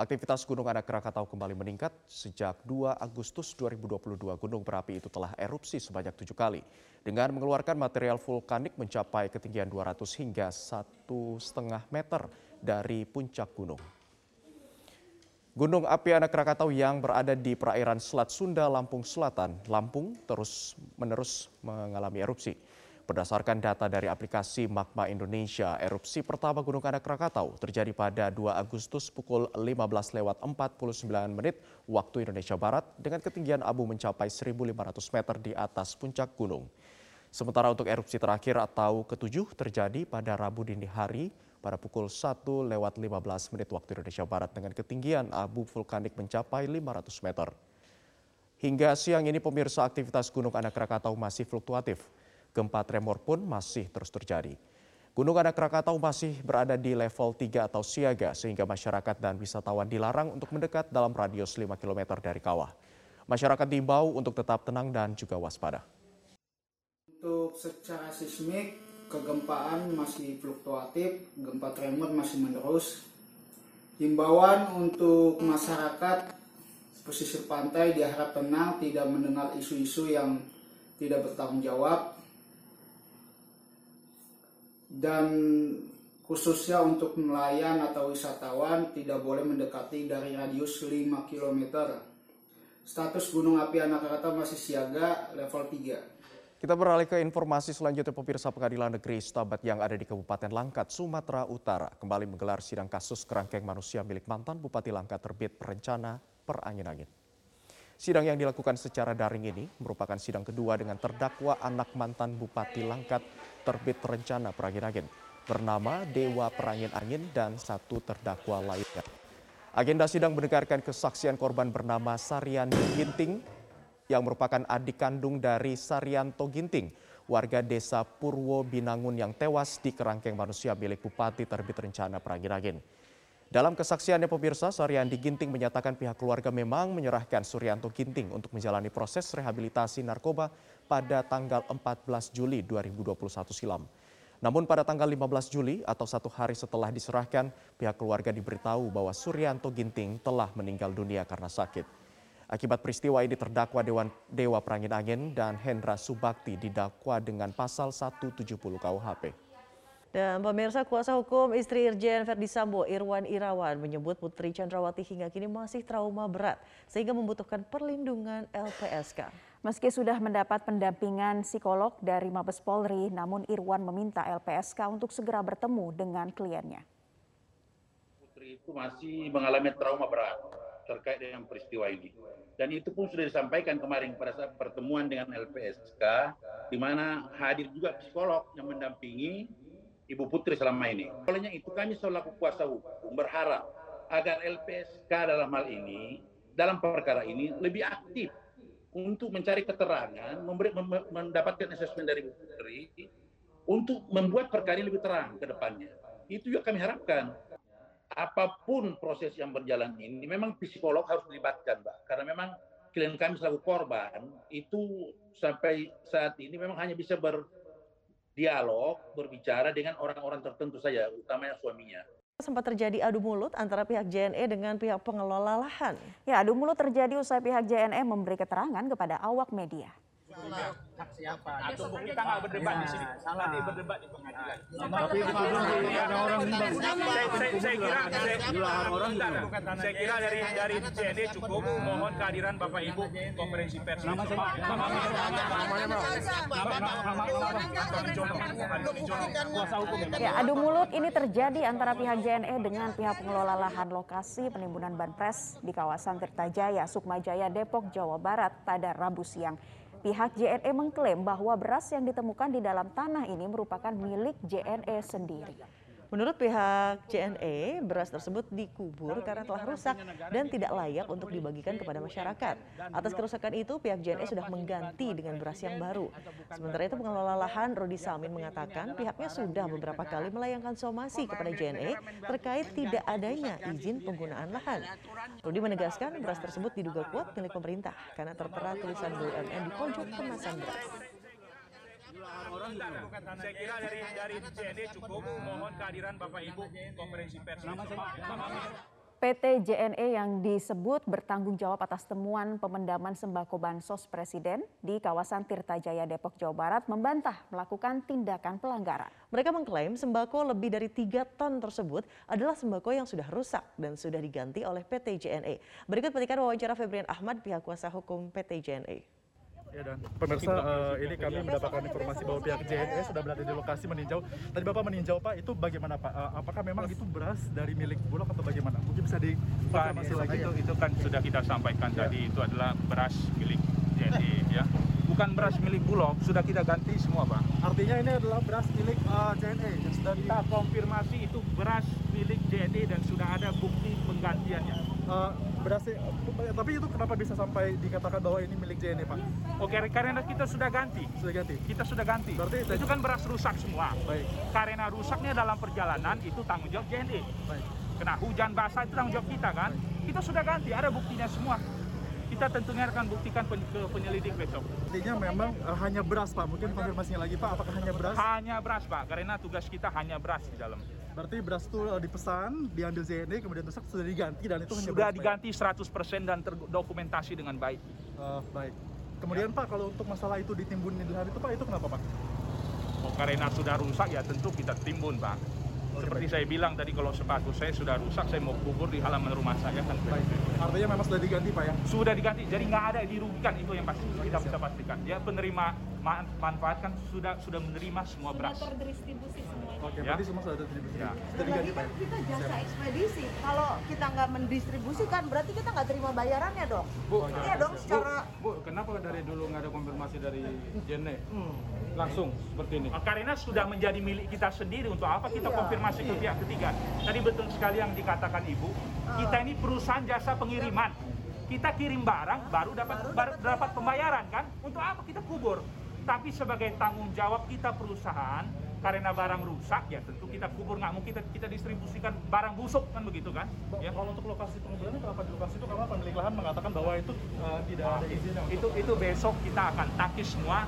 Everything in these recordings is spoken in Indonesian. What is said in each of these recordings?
Aktivitas Gunung Anak Krakatau kembali meningkat sejak 2 Agustus 2022 gunung berapi itu telah erupsi sebanyak tujuh kali dengan mengeluarkan material vulkanik mencapai ketinggian 200 hingga 1,5 meter dari puncak gunung. Gunung api Anak Krakatau yang berada di perairan Selat Sunda, Lampung Selatan, Lampung terus menerus mengalami erupsi. Berdasarkan data dari aplikasi Magma Indonesia, erupsi pertama Gunung Anak Krakatau terjadi pada 2 Agustus pukul 15 lewat 49 menit waktu Indonesia Barat dengan ketinggian abu mencapai 1.500 meter di atas puncak gunung. Sementara untuk erupsi terakhir atau ketujuh terjadi pada Rabu dini hari pada pukul 1 lewat 15 menit waktu Indonesia Barat dengan ketinggian abu vulkanik mencapai 500 meter. Hingga siang ini pemirsa aktivitas Gunung Anak Krakatau masih fluktuatif. Gempa tremor pun masih terus terjadi. Gunung Anak Krakatau masih berada di level 3 atau siaga sehingga masyarakat dan wisatawan dilarang untuk mendekat dalam radius 5 km dari kawah. Masyarakat diimbau untuk tetap tenang dan juga waspada. Untuk secara sismik, kegempaan masih fluktuatif, gempa tremor masih menerus. Himbauan untuk masyarakat pesisir pantai diharap tenang, tidak mendengar isu-isu yang tidak bertanggung jawab, dan khususnya untuk nelayan atau wisatawan tidak boleh mendekati dari radius 5 km. Status Gunung Api Anak Krakatau masih siaga level 3. Kita beralih ke informasi selanjutnya pemirsa pengadilan negeri Stabat yang ada di Kabupaten Langkat, Sumatera Utara kembali menggelar sidang kasus kerangkeng manusia milik mantan Bupati Langkat terbit perencana perangin-angin. Sidang yang dilakukan secara daring ini merupakan sidang kedua dengan terdakwa anak mantan Bupati Langkat terbit rencana perangin-angin bernama Dewa Perangin Angin dan satu terdakwa lainnya. Agenda sidang mendengarkan kesaksian korban bernama Sarian Ginting yang merupakan adik kandung dari Saryanto Ginting, warga desa Purwo Binangun yang tewas di kerangkeng manusia milik Bupati terbit rencana Perangin-Angin. Dalam kesaksiannya pemirsa, Saryandi Ginting menyatakan pihak keluarga memang menyerahkan Suryanto Ginting untuk menjalani proses rehabilitasi narkoba pada tanggal 14 Juli 2021 silam. Namun pada tanggal 15 Juli atau satu hari setelah diserahkan, pihak keluarga diberitahu bahwa Suryanto Ginting telah meninggal dunia karena sakit. Akibat peristiwa ini terdakwa Dewan Dewa Perangin Angin dan Hendra Subakti didakwa dengan pasal 170 KUHP. Dan pemirsa kuasa hukum istri Irjen Verdi Sambo Irwan Irawan menyebut Putri Chandrawati hingga kini masih trauma berat sehingga membutuhkan perlindungan LPSK. Meski sudah mendapat pendampingan psikolog dari Mabes Polri, namun Irwan meminta LPSK untuk segera bertemu dengan kliennya. Putri itu masih mengalami trauma berat terkait dengan peristiwa ini. Dan itu pun sudah disampaikan kemarin pada saat pertemuan dengan LPSK, di mana hadir juga psikolog yang mendampingi Ibu Putri selama ini. Olehnya itu kami selaku kuasa hukum berharap agar LPSK dalam hal ini, dalam perkara ini lebih aktif untuk mencari keterangan, memberi, mendapatkan asesmen dari Ibu Putri untuk membuat perkara ini lebih terang ke depannya. Itu juga kami harapkan apa pun proses yang berjalan ini memang psikolog harus dilibatkan, Mbak. Karena memang klien kami selaku korban itu sampai saat ini memang hanya bisa berdialog, berbicara dengan orang-orang tertentu saja, utamanya suaminya. Sempat terjadi adu mulut antara pihak JNE dengan pihak pengelola lahan. Ya, adu mulut terjadi usai pihak JNE memberi keterangan kepada awak media hak siapa. Atau kita nggak berdebat di sini. Salah. Nanti berdebat di pengadilan. Tapi ada orang saya, saya kira saya, orang saya kira dari dari CND cukup mohon kehadiran Bapak Ibu konferensi pers. Nama Ya, adu mulut ini terjadi antara pihak JNE dengan pihak pengelola lahan lokasi penimbunan banpres di kawasan Tirtajaya, Sukmajaya, Depok, Jawa Barat pada Rabu siang. Pihak JNE mengklaim bahwa beras yang ditemukan di dalam tanah ini merupakan milik JNE sendiri. Menurut pihak JNE, beras tersebut dikubur karena telah rusak dan tidak layak untuk dibagikan kepada masyarakat. Atas kerusakan itu, pihak JNE sudah mengganti dengan beras yang baru. Sementara itu, pengelola lahan Rodi Samin mengatakan pihaknya sudah beberapa kali melayangkan somasi kepada JNE terkait tidak adanya izin penggunaan lahan. Rodi menegaskan beras tersebut diduga kuat milik pemerintah karena tertera tulisan BUMN di pojok kemasan beras orang Saya kira dari dari CND cukup. Mohon kehadiran Bapak Ibu konferensi pers. PT JNE yang disebut bertanggung jawab atas temuan pemendaman sembako bansos presiden di kawasan Tirta Jaya Depok, Jawa Barat membantah melakukan tindakan pelanggaran. Mereka mengklaim sembako lebih dari 3 ton tersebut adalah sembako yang sudah rusak dan sudah diganti oleh PT JNE. Berikut petikan wawancara Febrian Ahmad pihak kuasa hukum PT JNE. Ya dan pemirsa eh, ini kami mendapatkan informasi bahwa pihak JNE sudah berada di lokasi meninjau. Tadi Bapak meninjau Pak itu bagaimana Pak? Eh, apakah memang itu beras dari milik Bulog atau bagaimana? Mungkin bisa dikonfirmasi lagi. itu itu kan sudah kita sampaikan tadi itu adalah beras milik JNE ya. Bukan beras milik Bulog, sudah kita ganti semua, Pak. Artinya ini adalah beras milik eh, JNE yang sudah Kita konfirmasi itu beras milik JNE dan sudah ada eh, beras tapi itu kenapa bisa sampai dikatakan bahwa ini milik JNE Pak? Oke, karena kita sudah ganti. Sudah ganti. Kita sudah ganti. Berarti- itu kan beras rusak semua. Baik. Karena rusaknya dalam perjalanan itu tanggung jawab JNE. Baik. Kena hujan basah itu tanggung jawab kita kan. Kita sudah ganti, ada buktinya semua. Kita tentunya akan buktikan pen- ke penyelidik besok. Artinya memang eh, hanya beras Pak. Mungkin konfirmasinya lagi Pak, apakah hanya beras? Hanya beras Pak, karena tugas kita hanya beras di dalam. Berarti beras itu eh, dipesan, diambil JNE, kemudian rusak sudah diganti dan itu Sudah ya? diganti 100% dan terdokumentasi dengan baik. Eh, baik. Kemudian Pak, kalau untuk masalah itu ditimbun di lahan itu Pak, itu kenapa Pak? Oh, karena sudah rusak ya tentu kita timbun Pak. Seperti saya bilang tadi kalau sepatu saya sudah rusak, saya mau kubur di halaman rumah saya kan. Baik. Artinya memang sudah diganti Pak ya? Sudah diganti, jadi nggak ada yang dirugikan itu yang pasti kita bisa pastikan. Ya penerima ma- manfaat kan sudah sudah menerima semua beras. terdistribusi semuanya. Oke, Ya. berarti semua sudah distribusi. Ya. Sudah diganti Pak ya? kita jasa ekspedisi. Kalau kita nggak mendistribusikan, berarti kita nggak terima bayarannya dong. Bu, Iya dong, secara Bu, kenapa dari dulu nggak ada konfirmasi dari Jene? Langsung seperti ini. Karena sudah menjadi milik kita sendiri untuk apa kita Iya, konfirmasi ke pihak ketiga. Tadi betul sekali yang dikatakan Ibu, kita ini perusahaan jasa pengiriman. Kita kirim barang baru dapat baru dapat pembayaran kan? Untuk apa kita kubur? Tapi sebagai tanggung jawab kita perusahaan karena barang rusak ya tentu kita kubur nggak mungkin kita, kita distribusikan barang busuk kan begitu kan? Ya. Kalau untuk lokasi penguburannya kenapa di lokasi itu karena pemilik lahan mengatakan bahwa itu eh, tidak ada izinnya untuk itu itu besok kita akan takis semua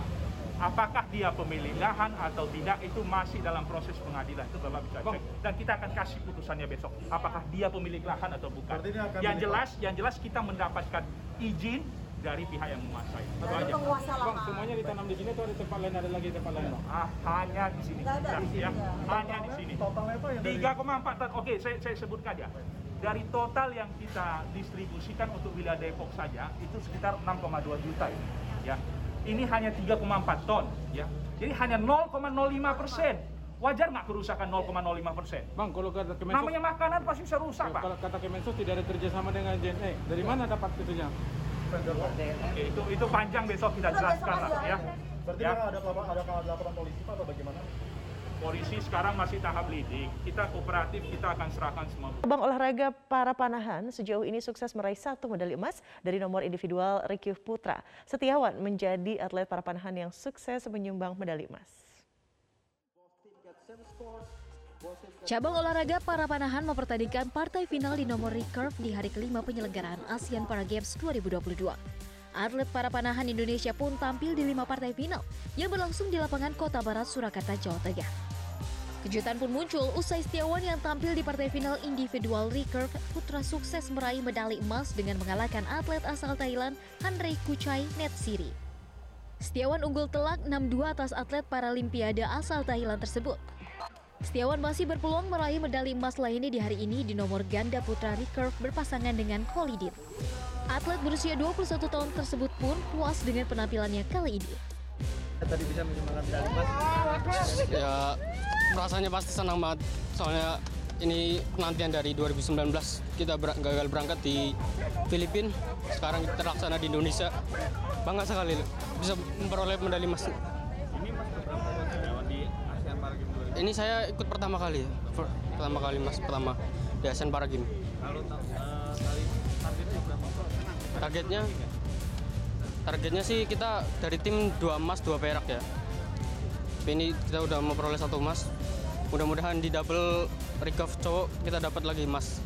apakah dia pemilik lahan atau tidak itu masih dalam proses pengadilan. Itu bapak bisa cek. Dan kita akan kasih putusannya besok apakah dia pemilik lahan atau bukan. Yang jelas yang jelas kita mendapatkan izin dari pihak yang menguasai itu aja penguasa Bang, lahan. semuanya ditanam di sini atau ada tempat lain ada lagi tempat lain? Bang? ah, hanya di sini Nggak ada di sini, ya. ya. hanya di sini totalnya Pak yang dari 3,4 ton. Oke, saya, saya sebutkan ya. Dari total yang kita distribusikan untuk wilayah Depok saja itu sekitar 6,2 juta ya. ya. Ini hanya 3,4 ton ya. Jadi hanya 0,05 persen. Wajar nggak kerusakan 0,05 persen? Bang, kalau kata Kemensos, Namanya makanan pasti bisa rusak, Pak. kalau kata Kemensos tidak ada kerjasama dengan JNE. Dari mana dapat itunya? Oke, itu itu panjang besok kita jelaskan lah ya. Berarti Ya. ada ada ada laporan polisi Pak atau bagaimana? Polisi sekarang masih tahap lidik. Kita kooperatif, kita akan serahkan semua Cabang olahraga para panahan sejauh ini sukses meraih satu medali emas dari nomor individual Rikyuh Putra. Setiawan menjadi atlet para panahan yang sukses menyumbang medali emas. Cabang olahraga para panahan mempertandingkan partai final di nomor recurve di hari kelima penyelenggaraan ASEAN Para Games 2022. Atlet para panahan Indonesia pun tampil di lima partai final yang berlangsung di lapangan Kota Barat, Surakarta, Jawa Tengah. Kejutan pun muncul usai Setiawan yang tampil di partai final individual recurve putra sukses meraih medali emas dengan mengalahkan atlet asal Thailand Hanrei Kuchai Netsiri. Setiawan unggul telak 6-2 atas atlet Paralimpiade asal Thailand tersebut. Setiawan masih berpeluang meraih medali emas lainnya di hari ini di nomor ganda putra recurve berpasangan dengan Kholidin. Atlet berusia 21 tahun tersebut pun puas dengan penampilannya kali ini. Tadi bisa menyumbangkan medali emas. ya rasanya pasti senang banget soalnya ini penantian dari 2019 kita ber- gagal berangkat di Filipina sekarang kita terlaksana di Indonesia bangga sekali bisa memperoleh medali emas Ini Mas keberapa kali lewat di ASEAN Para Games 2022? Ini saya ikut pertama kali per- pertama kali mas pertama di ASEAN Para Games Kalau eh, targetnya berapa? targetnya targetnya sih kita dari tim dua emas dua perak ya. Ini kita udah memperoleh satu emas. Mudah-mudahan di double recurve cowok kita dapat lagi emas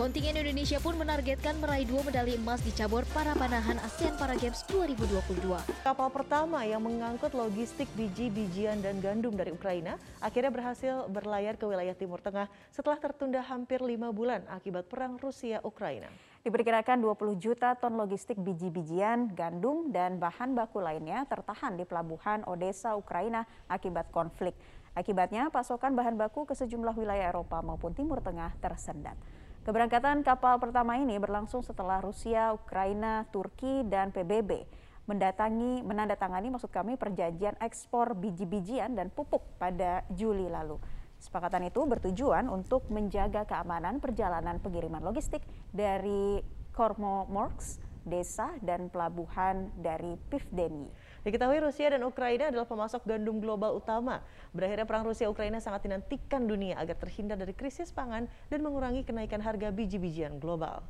Kontingen Indonesia pun menargetkan meraih dua medali emas di cabur para panahan ASEAN Para Games 2022. Kapal pertama yang mengangkut logistik biji-bijian dan gandum dari Ukraina akhirnya berhasil berlayar ke wilayah Timur Tengah setelah tertunda hampir lima bulan akibat perang Rusia-Ukraina. Diperkirakan 20 juta ton logistik biji-bijian, gandum, dan bahan baku lainnya tertahan di pelabuhan Odessa, Ukraina akibat konflik. Akibatnya, pasokan bahan baku ke sejumlah wilayah Eropa maupun Timur Tengah tersendat. Keberangkatan kapal pertama ini berlangsung setelah Rusia, Ukraina, Turki, dan PBB mendatangi menandatangani maksud kami perjanjian ekspor biji-bijian dan pupuk pada Juli lalu. Kesepakatan itu bertujuan untuk menjaga keamanan perjalanan pengiriman logistik dari Kormomorsk, desa dan pelabuhan dari Pivdeni. Diketahui Rusia dan Ukraina adalah pemasok gandum global utama. Berakhirnya perang Rusia-Ukraina sangat dinantikan dunia agar terhindar dari krisis pangan dan mengurangi kenaikan harga biji-bijian global.